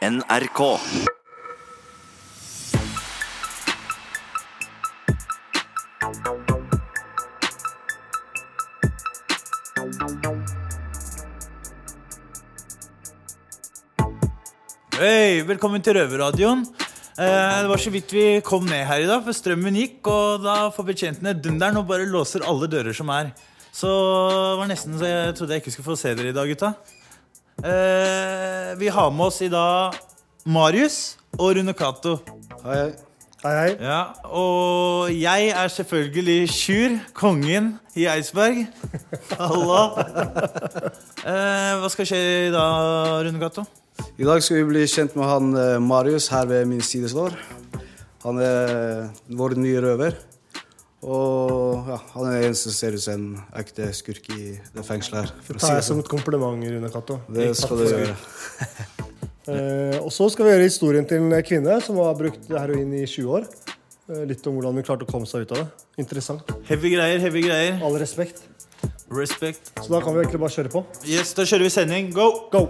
NRK. Hei, velkommen til Røverradioen. Eh, det var så vidt vi kom ned her i dag, for strømmen gikk. Og da får betjentene dunderen og bare låser alle dører som er. Så det var nesten så jeg trodde jeg ikke skulle få se dere i dag, gutta. Eh, vi har med oss i dag Marius og Rune Cato. Hei, hei. Hei, hei. Ja, og jeg er selvfølgelig Sjur, kongen i Eidsberg. Halla. Eh, hva skal skje i dag, Rune Cato? I dag skal vi bli kjent med han eh, Marius her ved min side. Han er vår nye røver. Og ja, han er den eneste som ser ut som en ekte skurk i det fengselet her. For å si tar det jeg som sånn. et kompliment, Rune Cato. Det skal du gjøre. Eh, og så skal vi gjøre historien til en kvinne som har brukt heroin i 20 år. Eh, litt om hvordan hun klarte å komme seg ut av det. Interessant. Heavy greier, heavy greier. All respekt. Respekt. Så da kan vi egentlig bare kjøre på. Yes, da kjører vi sending. Go! Go!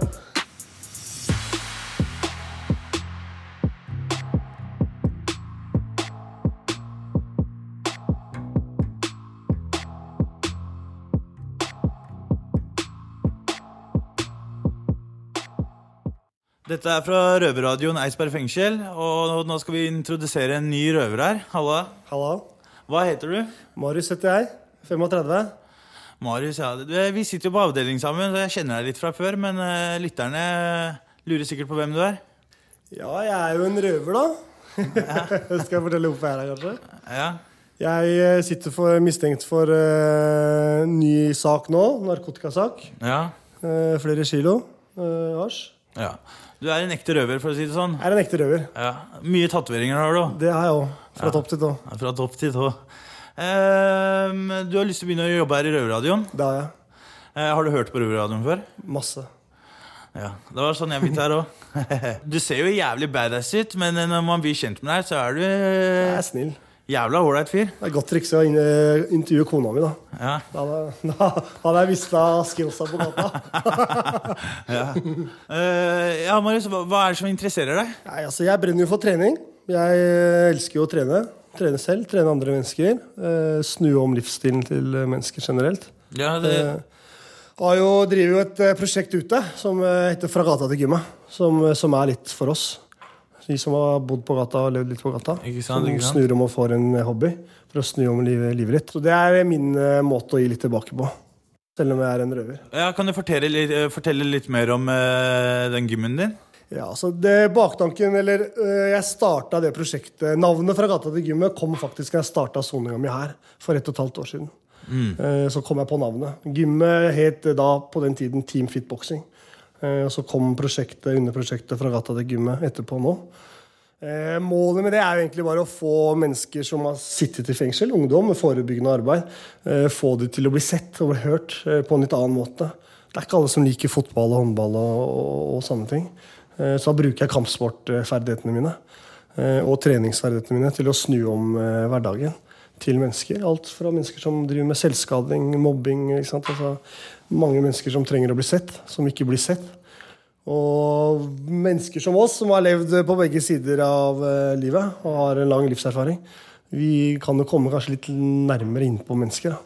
Dette er fra Røverradioen Eidsberg fengsel. Og nå skal vi introdusere en ny røver her. Halla. Halla. Hva heter du? Marius heter jeg. 35. Marius, ja. Vi sitter jo på avdeling sammen, så jeg kjenner deg litt fra før. Men eh, lytterne lurer sikkert på hvem du er. Ja, jeg er jo en røver, da. skal jeg fortelle hvorfor jeg er her, kanskje? Ja. Jeg eh, sitter for, mistenkt for uh, ny sak nå. Narkotikasak. Ja. Uh, flere kilo eh, hasj. ja. Du er en ekte røver, for å si det sånn. Jeg er en ekte røver. Ja. Mye tatoveringer har du. Det har jeg òg. Fra Ja. topp til tå. Ja, Fra topp til tå. Ehm, du har lyst til å begynne å jobbe her i Røverradioen. Det har jeg. uh, har du hørt på Røverradioen før? Masse. Ja, Det var sånn jeg begynte her òg. Du ser jo jævlig badass ut, men når man blir kjent med deg, så er du Jeg eh, er snill. Jævla ålreit fyr. Det er godt triks å intervjue kona mi, da. Ja. Da hadde, da hadde jeg mista skillsa på gata. Eh, ja, Marius, hva, hva er det som interesserer deg? Nei, altså, jeg brenner jo for trening. Jeg eh, elsker jo å trene. Trene selv, trene andre mennesker. Uh, snu om livsstilen til mennesker generelt. Ja, det, Uh, har jo, driver jo et prosjekt ute som heter Fra gata til gymmet. Som, som er litt for oss. De som har bodd på gata og levd litt på gata. Ikke sant, som ikke sant. snur om og får en eh, hobby for å snu om livet, livet litt. Så det er min eh, måte å gi litt tilbake på. Selv om jeg er en røver. ja, kan du fortelle litt, eh, fortelle litt mer om uh, den gymmen din? Ja, så det Baktanken, eller øh, Jeg starta det prosjektet Navnet fra gata til gymmet kom faktisk da jeg starta soninga mi her for ett og et halvt år siden. Eh, så kom jeg på navnet. Gymmet het da på den tiden Team Fit Boxing. Eh, og så kom prosjektet under prosjektet fra gata til gymmet etterpå nå. Eh, målet med det er jo egentlig bare å få mennesker som har sittet i fengsel, ungdom med forebyggende arbeid, eh, få dem til å bli sett og bli hørt på en litt annen måte. Det er ikke alle som liker fotball og håndball og, og, og sånne ting. Så da bruker jeg kampsportferdighetene mine og treningsferdighetene mine til å snu om hverdagen til mennesker. Alt fra mennesker som driver med selvskading, mobbing? Altså, Mange mennesker som trenger å bli sett, som ikke blir sett. Og mennesker som oss, som har levd på begge sider av eh, livet og har en lang livserfaring, vi kan jo komme kanskje litt nærmere innpå mennesker da,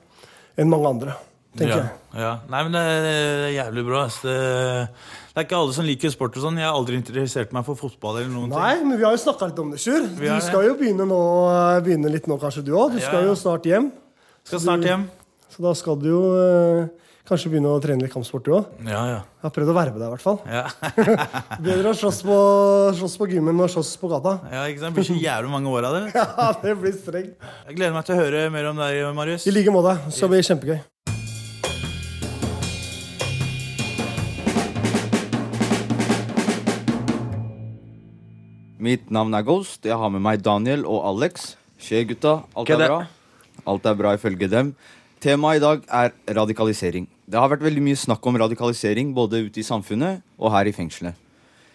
enn mange andre, tenker ja, jeg. ja. Nei, men det er jævlig bra. Det, det er ikke alle som liker sport og sånn. Jeg har aldri interessert meg for fotball eller noen Nei, men vi har jo snakka litt om det, Sjur. Du skal jo begynne, nå, begynne litt nå, kanskje du òg. Du Ja, skal jo snart hjem. Skal snart hjem. Så da skal du jo eh, kanskje begynne å trene litt kampsport, du òg. Ja, ja. Jeg har prøvd å verve deg, i hvert fall. Ja, Bedre å slåss på, slåss på gymmen enn å slåss på gata. ja ikke sant? Det blir så jævlig mange år av det. Ja, det blir strengt. Jeg gleder meg til å høre mer om deg, Marius. I like måte. Det skal bli kjempegøy. Mitt navn er Ghost. Jeg har med meg Daniel og Alex. Skjer, gutta. Alt er bra? Alt er bra ifølge dem. Temaet i dag er radikalisering. Det har vært veldig mye snakk om radikalisering både ute i samfunnet og her i fengselet.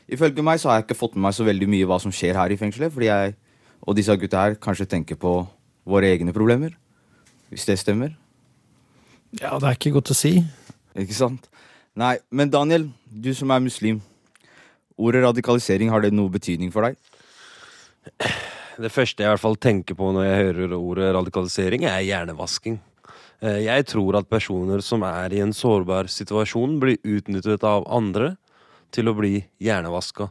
Ifølge meg så har jeg ikke fått med meg så veldig mye hva som skjer her i fengselet, fordi jeg og disse gutta her kanskje tenker på våre egne problemer. Hvis det stemmer. Ja, det er ikke godt å si. Ikke sant? Nei, men Daniel, du som er muslim. Ordet radikalisering, har det noe betydning for deg? Det første jeg i hvert fall tenker på når jeg hører ordet radikalisering, er hjernevasking. Eh, Jeg tror at personer som er i en sårbar situasjon, blir utnyttet av andre til å bli hjernevaska.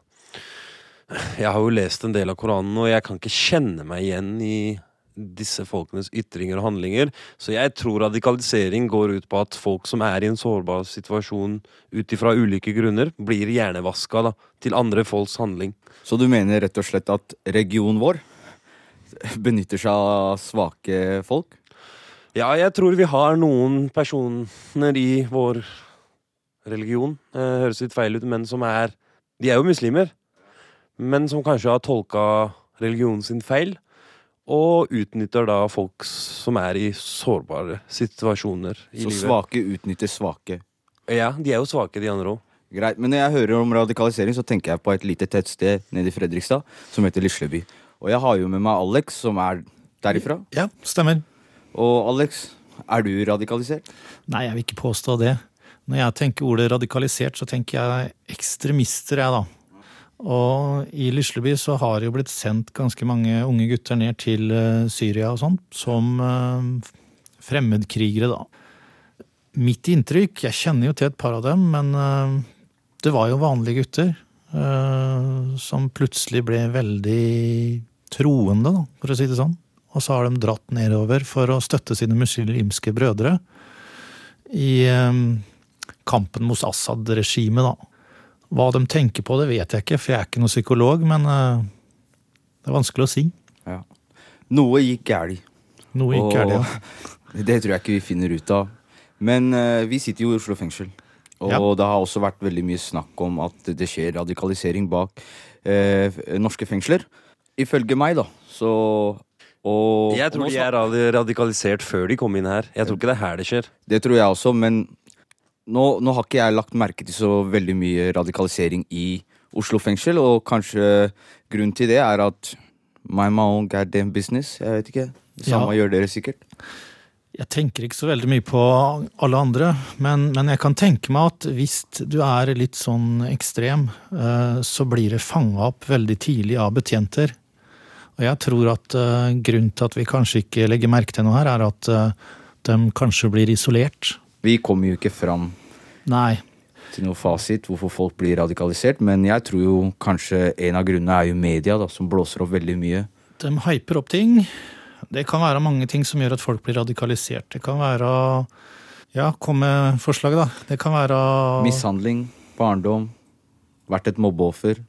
Jeg har jo lest en del av Koranen, og jeg kan ikke kjenne meg igjen i disse folkenes ytringer og handlinger. Så jeg tror radikalisering går ut på at folk som er i en sårbar situasjon ut ifra ulike grunner, blir hjernevaska da, til andre folks handling. Så du mener rett og slett at regionen vår benytter seg av svake folk? Ja, jeg tror vi har noen personer i vår religion, eh, høres litt feil ut, men som er De er jo muslimer, men som kanskje har tolka religionen sin feil, og utnytter da folk som er i sårbare situasjoner i Så livet. svake utnytter svake. Ja, de er jo svake, de andre òg. Greit, Men når jeg hører om radikalisering, så tenker jeg på et lite tettsted nede i Fredrikstad som heter Lisleby. Og jeg har jo med meg Alex, som er derifra. Ja, stemmer. Og Alex, er du radikalisert? Nei, jeg vil ikke påstå det. Når jeg tenker ordet radikalisert, så tenker jeg ekstremister, jeg, da. Og i Lisleby så har det jo blitt sendt ganske mange unge gutter ned til eh, Syria og sånt, som eh, fremmedkrigere, da. Mitt inntrykk, jeg kjenner jo til et par av dem, men eh, det var jo vanlige gutter. som plutselig ble veldig troende, da, for å si det sånn. Og så har de dratt nedover for å støtte sine muslimske brødre i kampen mot Assad-regimet, da. Hva de tenker på, det vet jeg ikke, for jeg er ikke noen psykolog, men eh, det er vanskelig å si. Ja. Noe gikk galt. Noe gikk galt, ja. Det tror jeg ikke vi finner ut av. Men eh, vi sitter jo i Oslo fengsel. Og Ja. det har også vært veldig mye snakk om at det skjer radikalisering bak eh, norske fengsler. Ifølge meg, da, så og, Jeg tror de er radikalisert før de kom inn her. Jeg tror ikke det er her det skjer. Det tror jeg også, men nå, nå har ikke jeg lagt merke til så veldig mye radikalisering i Oslo fengsel, og kanskje grunnen til det er at my my own goddamn business. Jeg vet ikke. Det samme gjør dere sikkert. Jeg tenker ikke så veldig mye på alle andre, men, men jeg kan tenke meg at hvis du er litt sånn ekstrem, eh, så blir det fanga opp veldig tidlig av betjenter. Og jeg tror at eh, grunnen til at vi kanskje ikke legger merke til noe her, er at eh, de kanskje blir isolert. Vi kommer jo ikke fram Nei. til noe fasit hvorfor folk blir radikalisert, men jeg tror jo kanskje en av grunnene er jo media, da, som blåser opp veldig mye. De hyper opp ting. Det kan være mange ting som gjør at folk blir radikalisert. Det kan være Ja, kom med forslag, da. Det kan være Mishandling, barndom, vært et mobbeoffer,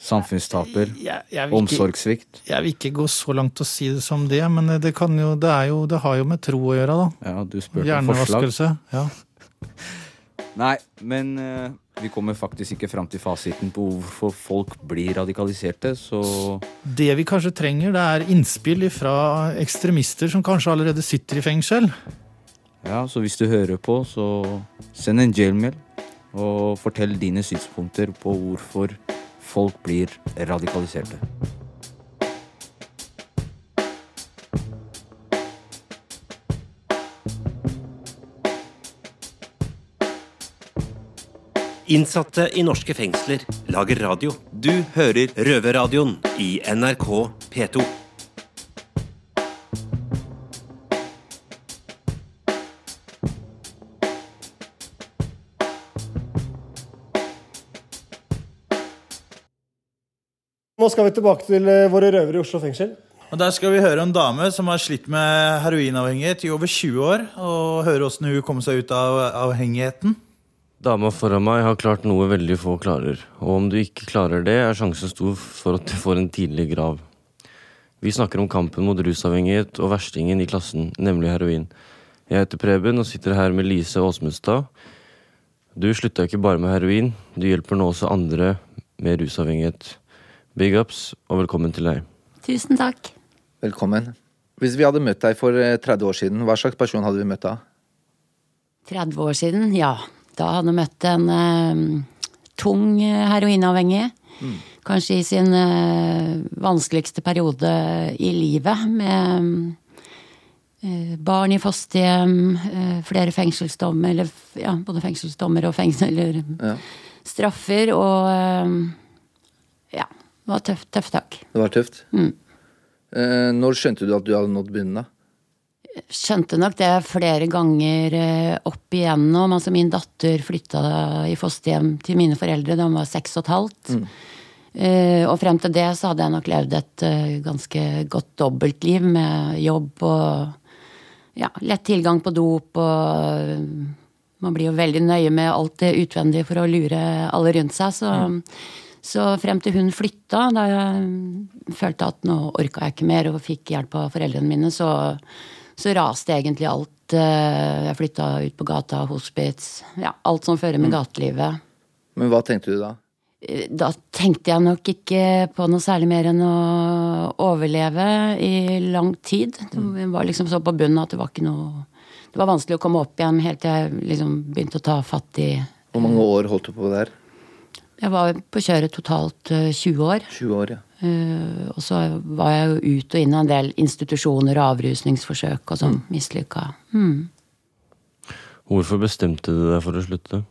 samfunnstaper, jeg, jeg, ikke, omsorgssvikt. jeg vil ikke gå så langt å si det som det, men det, kan jo, det, er jo, det har jo med tro å gjøre, da. Ja, du spurte om forslag. Hjernevaskelse. Ja. Nei, men uh, vi kommer faktisk ikke fram til fasiten på hvorfor folk blir radikaliserte, så Det vi kanskje trenger, det er innspill fra ekstremister som kanskje allerede sitter i fengsel. ja, så hvis du hører på, så send en jailmail og fortell dine synspunkter på hvorfor folk blir radikaliserte. Innsatte i norske fengsler lager radio. Du hører Røverradioen i NRK P2. Nå skal vi tilbake til eh, våre røvere i Oslo fengsel. Og Der skal vi høre en dame som har slitt med heroinavhengighet i over 20 år, og høre åssen hun kom seg ut av avhengigheten. Dama foran meg har klart noe veldig få klarer, og om du ikke klarer det, er sjansen stor for at du får en tidlig grav. Vi snakker om kampen mot rusavhengighet og verstingen i klassen, nemlig heroin. Jeg heter Preben og sitter her med Lise Åsmundstad. Du slutta ikke bare med heroin, du hjelper nå også andre med rusavhengighet. Big ups, og velkommen til deg. Tusen takk. Velkommen. Hvis vi hadde møtt deg for eh, 30 år siden, hva slags person hadde vi møtt da? 30 år siden, ja. Da hadde jeg møtt en uh, tung heroinavhengig. heroinavhengig. Kanskje i sin uh, vanskeligste periode i livet. Med uh, barn i fosterhjem, eh, flere fengselsdommer, eller ja, både fengselsdommer og fengsel, eller Ja. straffer og eh. Det var tøft, tøft tak. Det var tøft. Mm. Eh, når skjønte du at du hadde nådd bunnen, da? Skjønte nok det flere ganger eh, opp igjennom. Altså min datter flytta i fosterhjem til mine foreldre da hun var seks og et halvt. Eh, og frem til det så hadde jeg nok levd et eh, ganske godt dobbeltliv med jobb og ja, lett tilgang på dop og eh, Man blir jo veldig nøye med alt det utvendige for å lure alle rundt seg. Så, så frem til hun flytta, da jeg følte at nå orka jeg ikke mer og fikk hjelp av foreldrene mine, så, så raste egentlig alt. eh, Jeg flytta ut på gata, hospits, ja, alt som fører med gatelivet. Men hva tenkte du da? Da tenkte jeg nok ikke på noe særlig mer enn å overleve i lang tid. Det var liksom så på bunnen at det var ikke noe Det var vanskelig å komme opp igjen helt til jeg liksom begynte å ta fatt i Hvor mange år holdt du på der? Jeg var på kjøret totalt eh, 20 år. 20 år, ja. Eh, og så var jeg jo ut og inn av en del institusjoner og avrusningsforsøk og sånn mislykka. Mm. Hvorfor bestemte du deg for å slutte?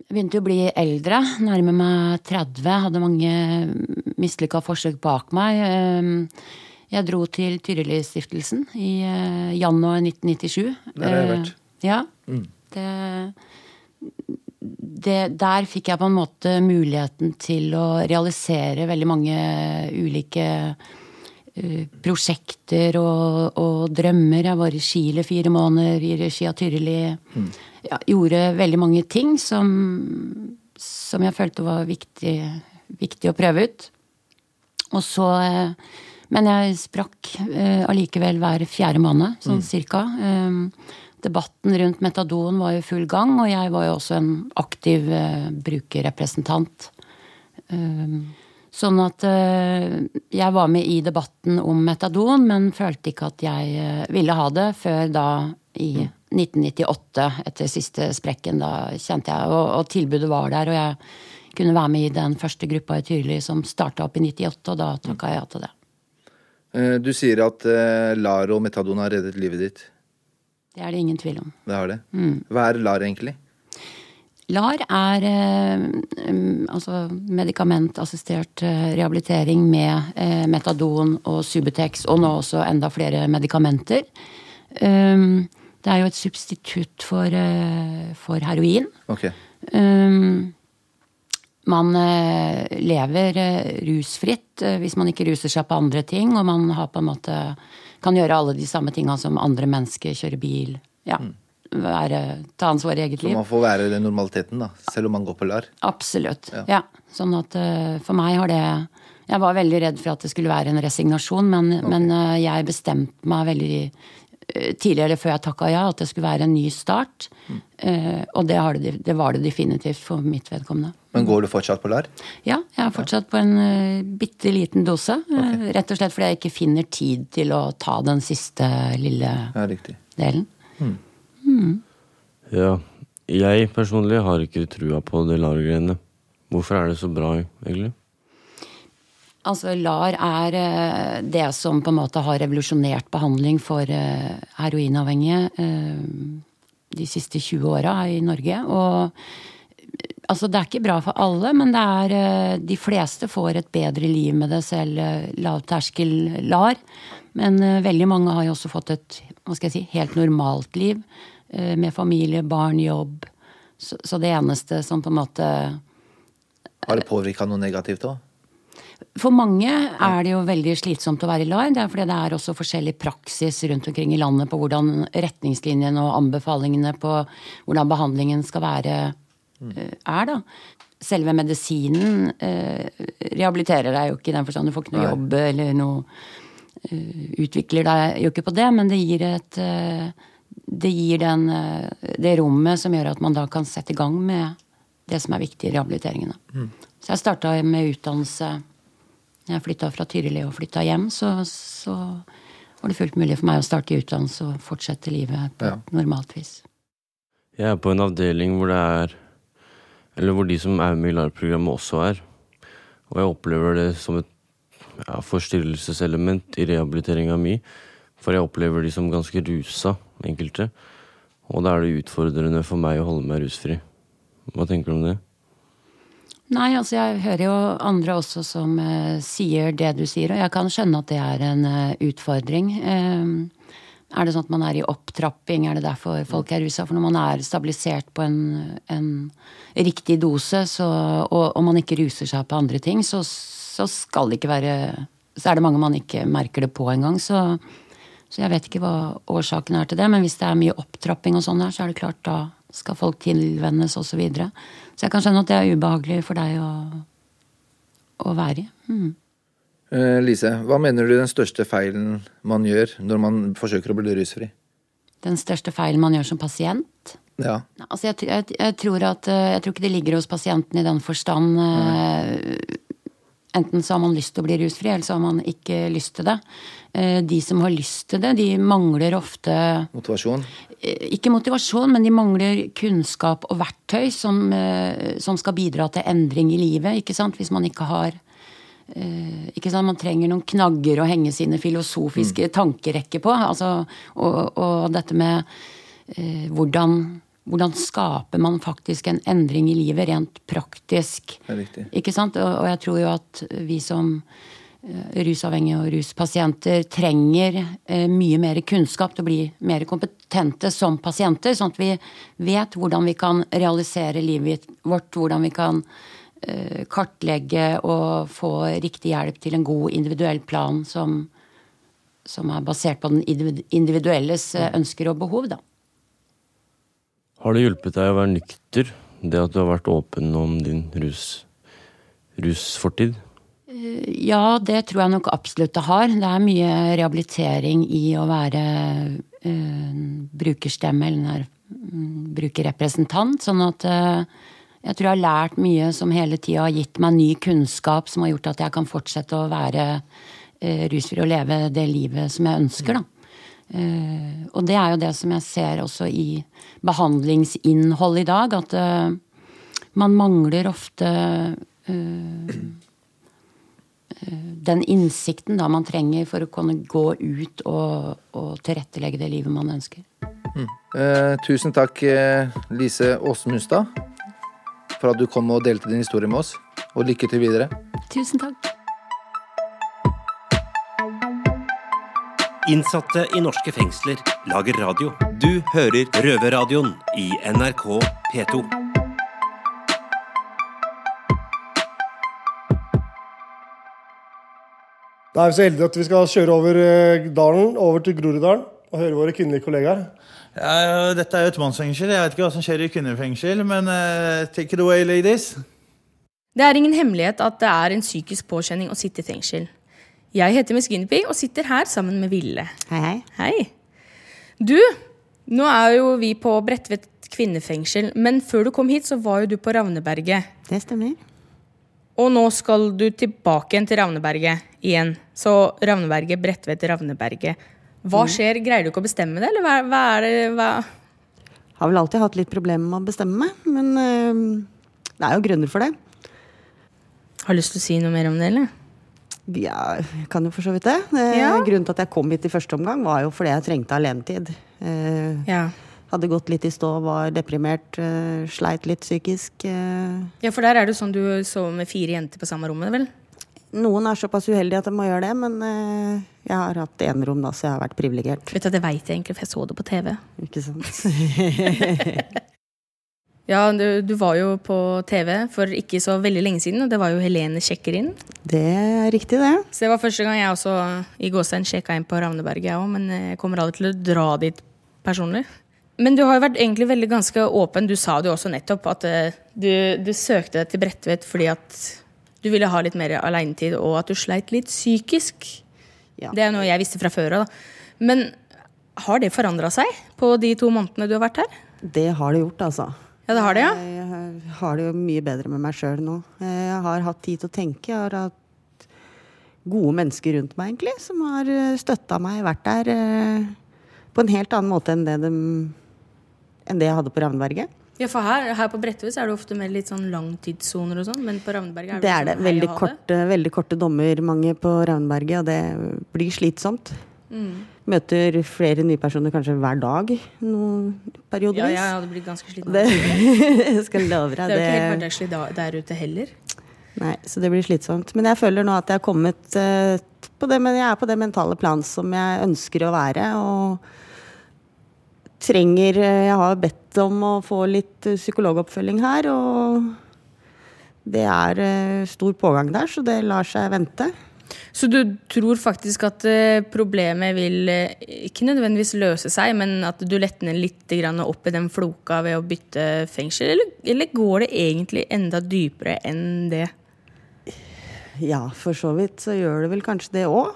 Jeg begynte å bli eldre, nærmer meg 30. Hadde mange mislykka forsøk bak meg. Eh, Jeg dro til Tyrilistiftelsen i eh, januar 1997. Der har jeg vært. Ja. Ja. Det, det, der fikk jeg på en måte muligheten til å realisere veldig mange ulike eh, prosjekter og, og drømmer. Jeg var i Chile fire måneder i regi av Tyrili. Ja, gjorde veldig mange ting som, som jeg følte var viktig, viktig å prøve ut. Og så eh, Men jeg sprakk eh, allikevel hver fjerde måned, sånn cirka. Eh, Debatten rundt metadon var i full gang, og jeg var jo også en aktiv eh, brukerrepresentant. Um, Sånn at eh, jeg var med i debatten om metadon, men følte ikke at jeg eh, ville ha det før da i 1998, etter siste sprekken. Da kjente jeg, og, og tilbudet var der, og jeg kunne være med i den første gruppa i Tyrli som starta opp i 98, og da takka jeg ja til det. Du sier at LAR og metadon har reddet livet ditt. Det er det ingen tvil om. Det har det. Mm. Hva er LAR egentlig? LAR er eh, altså medikamentassistert eh, rehabilitering med eh, metadon og Subutex, og nå også enda flere medikamenter. Um, det er jo et substitutt for, eh, for heroin. Ok. Um, man eh, lever eh, rusfritt eh, hvis man ikke ruser seg på andre ting, og man har på måte kan gjøre alle de samme tinga som andre mennesker. Kjøre bil. Ja. Være, ta ansvar i eget liv. Så man får være den normaliteten, da. Selv om man går på LAR. Absolutt. Ja. Ja. Sånn at for meg har det Jeg var veldig redd for at det skulle være en resignasjon, men, men eh, jeg bestemte meg veldig tidligere før jeg takka ja, at det skulle være en ny start. Mm. og det, har det, det var det definitivt for mitt vedkommende. Men går du fortsatt på LAR? Ja, jeg er fortsatt på en uh, bitte liten dose. Okay. rett og slett fordi jeg ikke finner tid til å ta den siste lille Ja, riktig. delen. Ja, jeg personlig har ikke trua på det LAR-greiene. Hvorfor er det så bra, egentlig? Altså, LAR er eh, det som på en måte har revolusjonert behandling for eh, heroinavhengige eh, de siste 20 åra i Norge. Og altså, det er ikke bra for alle, men det er eh, De fleste får et bedre liv med det, selv eh, lavterskel LAR. Men eh, veldig mange har jo også fått et hva skal jeg si, helt normalt liv. Med familie, barn, jobb. Så, så det eneste som på en måte Har det påvirka noe negativt òg? For mange er det jo veldig slitsomt å være i LAR. Det er fordi det er også forskjellig praksis rundt omkring i landet på hvordan retningslinjene og anbefalingene på hvordan behandlingen skal være, er, da. Selve medisinen eh, rehabiliterer deg jo ikke i den forstand. Du får ikke noe Nei. jobb eller noe eh, Utvikler deg jo ikke på det, men det gir et eh, Det gir den, eh, det rommet som gjør at man da kan sette i gang med det som er viktig i rehabiliteringene. Så jeg starta med utdannelse når jeg flytta fra Tyrili og flytta hjem, så, så var det fullt mulig for meg å starte i utdannelse og fortsette livet på Ja. normalt vis. Jeg er på en avdeling hvor det er Eller hvor de som er med i LAR-programmet, også er. Og jeg opplever det som et ja, forstyrrelseselement i rehabiliteringa mi. For jeg opplever de som ganske rusa, enkelte. Og da er det utfordrende for meg å holde meg rusfri. Hva tenker du om det? Nei, altså jeg hører jo andre også som eh, sier det du sier, og jeg kan skjønne at det er en eh, utfordring. Eh, er det sånn at man er i opptrapping, er det derfor folk er rusa? For når man er stabilisert på en, en riktig dose, så, og, og man ikke ruser seg på andre ting, så, så skal det ikke være Så er det mange man ikke merker det på engang. Så, så jeg vet ikke hva årsaken er til det. Men hvis det er mye opptrapping og sånn her, så er det klart da skal folk tilvennes osv. Så, videre. så jeg kan skjønne at det er ubehagelig for deg å, å være i. Mm. Eh, Lise, hva mener du er den største feilen man gjør når man forsøker å bli rusfri? Den største feilen man gjør som pasient? Ja. Altså jeg, jeg, jeg, tror at, eh, jeg tror ikke det ligger hos pasienten i den forstand eh, Enten så har man lyst til å bli rusfri, eller så har man ikke lyst til det. De som har lyst til det, de mangler ofte Motivasjon? Ikke motivasjon, men de mangler kunnskap og verktøy som, som skal bidra til endring i livet. ikke sant? Hvis man ikke har ikke sant? Man trenger noen knagger å henge sine filosofiske mm. tankerekker på. Altså, og, og, dette med eh, hvordan hvordan skaper man faktisk en endring i livet rent praktisk? Ikke sant? Og, og, jeg tror jo at vi som uh, rusavhengige og ruspasienter trenger eh, mye mer kunnskap til å bli mer kompetente som pasienter, sånn at vi vet hvordan vi kan realisere livet vårt, hvordan vi kan kartlegge og få riktig hjelp til en god individuell plan som, som er basert på den individuelles ønsker og behov, da. Har det hjulpet deg å være nykter, det at du har vært åpen om din rus, rusfortid? Eh, ja, det tror jeg nok absolutt det har. Det er mye rehabilitering i å være uh, brukerstemme eller uh, brukerrepresentant. Sånn at uh, jeg tror jeg har lært mye som hele tida har gitt meg ny kunnskap, som har gjort at jeg kan fortsette å være rusfri og leve det livet som jeg ønsker, da. Uh, og det er jo det som jeg ser også i behandlingsinnhold i dag, at uh, man mangler ofte uh, den innsikten da man trenger for å kunne gå ut og, og tilrettelegge det livet man ønsker. Mm. tusen takk, Lise Åsmundstad, for at du kom og delte din historie med oss. Og lykke til videre. Tusen takk. Innsatte i norske fengsler lager radio. Du hører Røverradioen i NRK P2. Da er vi så heldige at vi skal kjøre over eh, dalen, over til Groruddalen, og høre våre kvinnelige kollegaer. Ja, dette er jo et mannsfengsel. Jeg vet ikke hva som skjer i kvinnefengsel, men uh, take it away, ladies. Det er ingen hemmelighet at det er en psykisk påkjenning å sitte i fengsel. Jeg heter Miss Guinevere og sitter her sammen med Ville. Hei, hei. Hei. Du, nå er jo vi på Bredtvet kvinnefengsel, men før du kom hit, så var jo du på Ravneberget. Det stemmer. Og nå skal du tilbake igjen til Ravneberget igjen. Så Ravneberget, Bredtvet, Ravneberget. Hva mm. skjer? Greier du ikke å bestemme det, eller hva, hva er det hva? Har vel alltid hatt litt problemer med å bestemme meg, men øh, det er jo grunner for det. Har du lyst til å si noe mer om det, eller? Ja, jeg kan jo for så vidt det. Eh, ja. Grunnen til at jeg kom hit i første omgang, var jo fordi jeg trengte alenetid. Eh, ja. Hadde gått litt i stå, var deprimert, eh, sleit litt psykisk. Ja, for der er det jo sånn du sover med fire jenter på samme rommet, vel? Noen er såpass uheldige at de må gjøre det, men jeg har hatt rom da, så jeg har vært privilegert. Vet du, Det veit jeg egentlig, for jeg så det på TV. Ikke sant? Ja, du, du, var jo på TV for ikke så veldig lenge siden, og det var jo Helene sjekker inn. Det er riktig, det. Så det var første gang jeg også i gåstein sjekka inn på Ravneberget, jeg òg, men jeg kommer aldri til å dra dit personlig. Men du har jo vært egentlig veldig ganske åpen. Du sa det jo også nettopp, at eh, du, du søkte deg til Bredtvet fordi at du ville ha litt mer alenetid, og at du sleit litt psykisk. Ja. Det er noe jeg visste fra før av. Men har det forandra seg på de to månedene du har vært her? Det har det gjort, altså. Ja, det har det, ja? Jeg har det jo mye bedre med meg sjøl nå. Jeg har hatt tid til å tenke. Jeg har hatt gode mennesker rundt meg, egentlig, som har eh, støtta meg, vært der eh, på en helt annen måte enn det, de, enn det jeg hadde på Ravneberget. Ja, for her, her på Bredtvet er det ofte mer litt sånn langtidssoner og sånn, men på Ravneberget er det, det er sånn det. Veldig korte, veldig korte dommer mange på Ravneberget, og det blir slitsomt. Møter flere nye personer kanskje hver dag noen Ja, ja, ja, det blir ganske sliten. Det skal love Det er jo ikke helt hverdagslig der ute heller. Nei, så det blir slitsomt. Men jeg føler nå at jeg kommet uh, på det, men jeg er på det mentale plan som jeg ønsker å være. Og trenger eh, Jeg har bedt om å få litt eh, psykologoppfølging her, og det er eh, stor pågang der, så det lar seg vente. Så du tror faktisk at problemet vil ikke nødvendigvis løse seg, men at du letner litt opp i den floka ved å bytte fengsel? Eller, eller går det egentlig enda dypere enn det? Ja, for så vidt så gjør det vel kanskje det òg.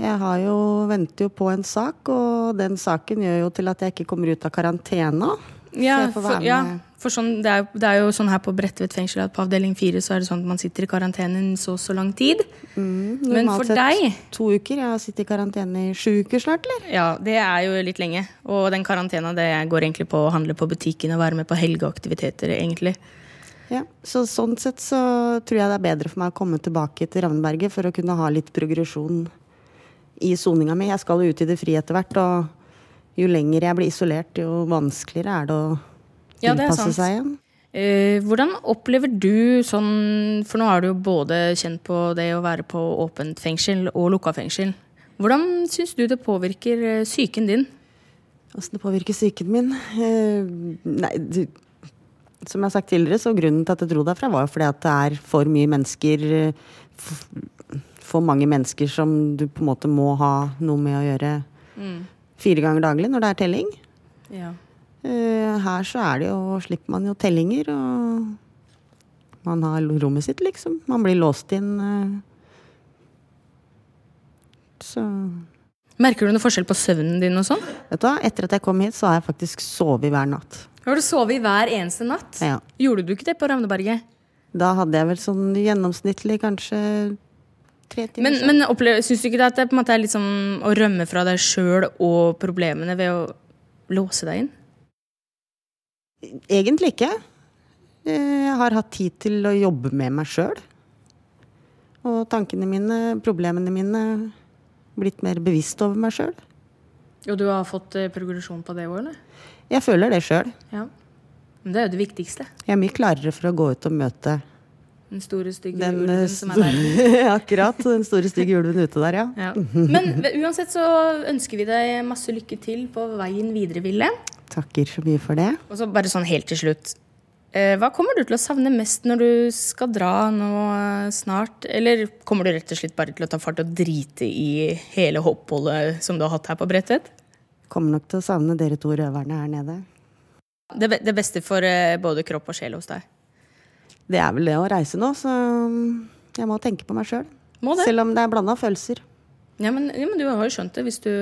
Jeg har jo, venter jo på en sak, og den saken gjør jo til at jeg ikke kommer ut av karantena. Ja, for, ja, for sånn, det, er, det er jo sånn her på Bredtvet fengsel at på avdeling fire så er det sånn at man sitter i karantene så og så lang tid. Men for sett deg To uker. Jeg har sittet i karantene i sju uker snart, eller? Ja, det er jo litt lenge. Og den karantena det går egentlig på å handle på butikken og være med på helgeaktiviteter, egentlig. Ja, så sånn sett så tror jeg det er bedre for meg å komme tilbake til Ravneberget for å kunne ha litt progresjon i soninga mi. Jeg skal jo ut i det frie etter hvert, og jo lenger jeg blir isolert, jo vanskeligere er det å Ja, er tilpasse det seg igjen. Uh, hvordan opplever du sånn For nå har du jo både kjent på det å være på åpent fengsel og lukka fengsel. Hvordan syns du det påvirker eh, psyken din? Åssen det påvirker psyken min? Uh, nei, du, som jeg har sagt tidligere, så grunnen til at jeg dro derfra, var jo fordi at det er for mye mennesker For mange mennesker som du på en måte må ha noe med å gjøre Mm. fire ganger daglig når det er telling. Ja. Uh, her så er det jo, slipper man jo tellinger, og man har rommet sitt, liksom. Man blir låst inn. Uh, Så Merker du noe forskjell på søvnen din og sånn? Vet du hva, etter at jeg kom hit, så har jeg faktisk sovet hver natt. Har du sovet hver eneste natt? Ja. Gjorde du ikke det på Ravneberget? Da hadde jeg vel sånn gjennomsnittlig kanskje Men, men opplever, syns du ikke det at det på en måte er litt sånn å rømme fra deg sjøl og problemene ved å låse deg inn? Egentlig ikke. Eh, Jeg har hatt tid til å jobbe med meg sjøl. Og tankene mine, problemene mine, blitt mer bevisst over meg sjøl. Og du har fått eh, progresjon på det òg, eller? Jeg føler det sjøl. Ja. Men det er jo det viktigste. Jeg er mye klarere for å gå ut og møte Den store, stygge den ulven eh, som er der. Akkurat. Den store, stygge ulven ute der, ja. Ja. Men uansett så ønsker vi deg masse lykke til på veien videre, Ville. Takker så mye for det. Og så bare sånn helt til slutt. Eh, Hva kommer du til å savne mest når du skal dra nå eh, snart? Eller kommer du rett og slett bare til å ta fart og drite i hele hoppholdet som du har hatt her på Bredtvet? Kommer nok til å savne dere to røverne her nede. Det, det beste for både kropp og sjel hos deg. Det er vel det å reise nå, så jeg må tenke på meg sjøl. Selv. Selv om det er blanda følelser. Ja men, ja, men du har jo skjønt det hvis du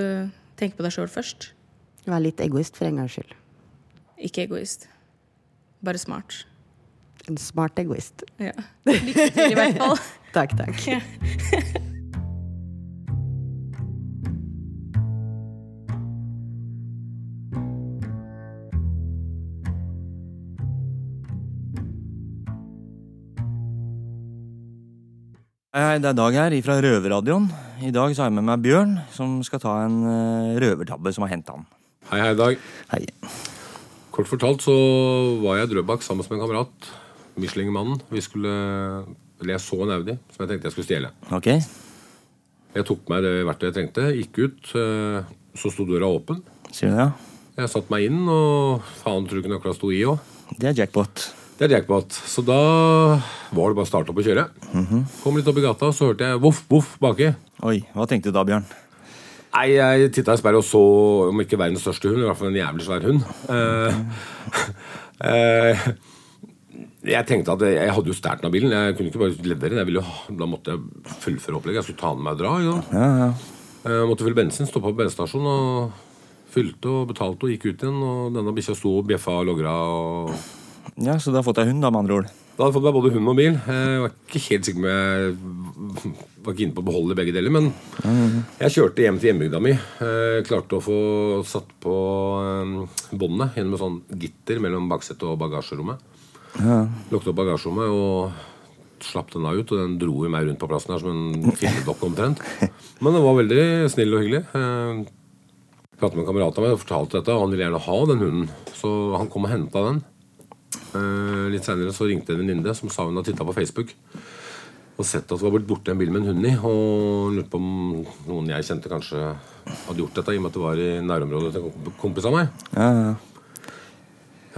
tenker på deg sjøl først. Vær litt egoist for en gangs skyld. Ikke egoist. Bare smart. En smart egoist. Ja. Lykke til, i hvert fall. takk, takk. Hei, det er Dag her fra Røverradioen. I dag så har jeg med meg Bjørn, som skal ta en eh, røvertabbe som har hendt han. Hei, hei, Dag. Hei. Kort fortalt så var jeg i Drøbak sammen med en kamerat. Michelin-mannen. Vi skulle Eller jeg så en Audi som jeg tenkte jeg skulle stjele. Ok. Jeg tok meg det verktøyet jeg trengte, gikk ut. eh, Så sto døra åpen. Sier du det? ja? Jeg satte meg inn, og faen tror du ikke nøkla sto i òg. Det er jackpot. Det er jackpot. Så da var det bare å starte opp og kjøre. Kom litt opp i gata, så hørte jeg voff, voff baki. Oi, hva tenkte du da, Bjørn? Nei, Jeg titta i speilet og så om ikke verdens største hund, i hvert fall en jævlig svær hund. Eh, eh, jeg tenkte at jeg hadde jo stjålet den av bilen. Jeg kunne ikke bare levere den. Jeg ville jo, da måtte jeg fullføre opplegget. Jeg skulle ta den med og dra. Ja, ja. Jeg måtte fylle bensin, stoppa på bensinstasjonen og fylte og betalte og gikk ut igjen. Og denne bikkja sto og bjeffa og logra. Og Ja, Så da har fått deg hund, da, med andre ord? da hadde jeg fått meg både hund og bil. Jeg var ikke helt sikker på jeg var ikke inne på å beholde begge deler. Men jeg kjørte hjem til hjembygda mi. Jeg klarte å få satt på eh, båndet gjennom et sånn gitter mellom baksetet og bagasjerommet. Ja. Lukket opp bagasjerommet og slapp den da ut, og den dro jo meg rundt på plassen her som en filmdokke omtrent. Men den var veldig snill og hyggelig. Jeg pratet med en kamerat av meg og fortalte dette, og han ville gjerne ha den hunden. Så han kom og henta den. Eh, Litt seinere så ringte en venninne som sa hun hadde titta på Facebook og sett at det var blitt borte en bil med en hund i. Og lurte på om noen jeg kjente, kanskje hadde gjort dette, i og med at det var i nærområdet til en kompis av meg. Ja, ja.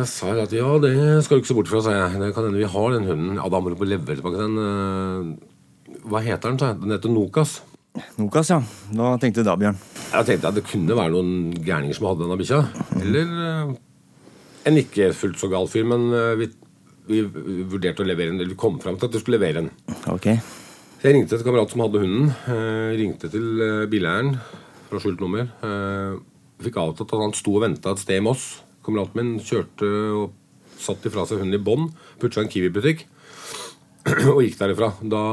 Jeg sa at ja, det skal du ikke se bort fra, sa jeg. Det kan hende vi har den hunden. Ja, da må du på levere tilbake den. eh, Hva heter den, sa jeg. Den heter Nokas. Nokas, ja. Hva tenkte du da, Bjørn? Jeg tenkte at det kunne være noen gærninger som hadde denne bikkja. Eller eh, en ikke fullt så gal fyr, men eh, vi, vi vurderte å levere en Eller vi kom fram til at vi skulle levere en. Ok. Så jeg ringte en kamerat som hadde hunden. Eh, ringte til eh, bileieren fra skjult nummer. Eh, fikk avtalt at han sto og venta et sted med oss. Kameraten min kjørte og satt ifra seg hunden i bånd, putta en Kiwi-butikk og gikk derifra. Da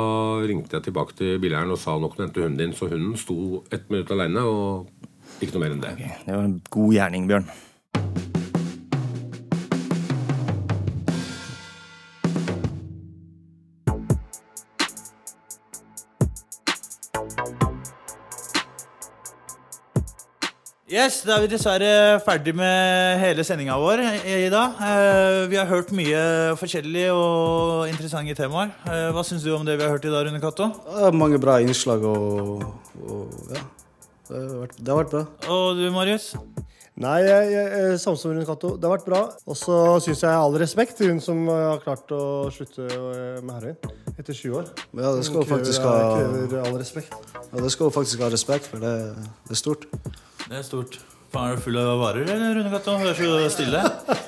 ringte jeg tilbake til bileieren og sa nok du hente hunden din. Så hunden sto ett minutt aleine og ikke noe mer enn det. Det var en god gjerning, Bjørn. Yes, Da er vi dessverre ferdig med hele sendinga vår i dag. Eh, Vi har hørt mye forskjellig og interessante temaer. Eh, Hva syns du om det vi har hørt i dag, Rune Katto? Mange bra innslag og, og ja. Det har, vært, det har vært bra. Og du, Marius? Nei, jeg, jeg, samme som Rune Cato. Det har vært bra. Og så syns jeg all respekt til hun som har klart å slutte eh, med heroin etter 20 år. Ja, det skal Hun hun faktisk krever, ha krever all respekt. Ja, det skal hun faktisk ha respekt for. Det, det er stort. Det er stort. Faen, Er du full av varer, eller, Rune Cato? Du er så stille.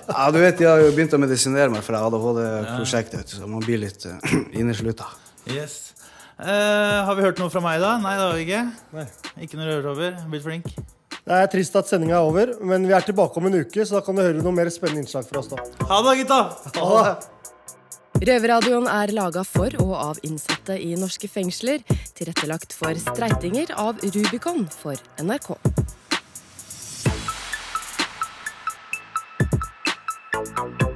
Ja, du vet, Jeg har jo begynt å medisinere meg for ADHD-prosjektet, så man blir litt uh, inneslutta. Yes. Eh, har vi hørt noe fra meg, da? Nei, det har vi ikke. Nei. Ikke noe rørover. Blitt flink. Det er trist at sendinga er over, men vi er tilbake om en uke, så da kan du høre noe mer spennende innslag fra oss da. Ha det, gutta! Ha det. Røverradioen er laga for og av innsatte i norske fengsler. Tilrettelagt for streitinger av Rubicon for NRK. Não, não.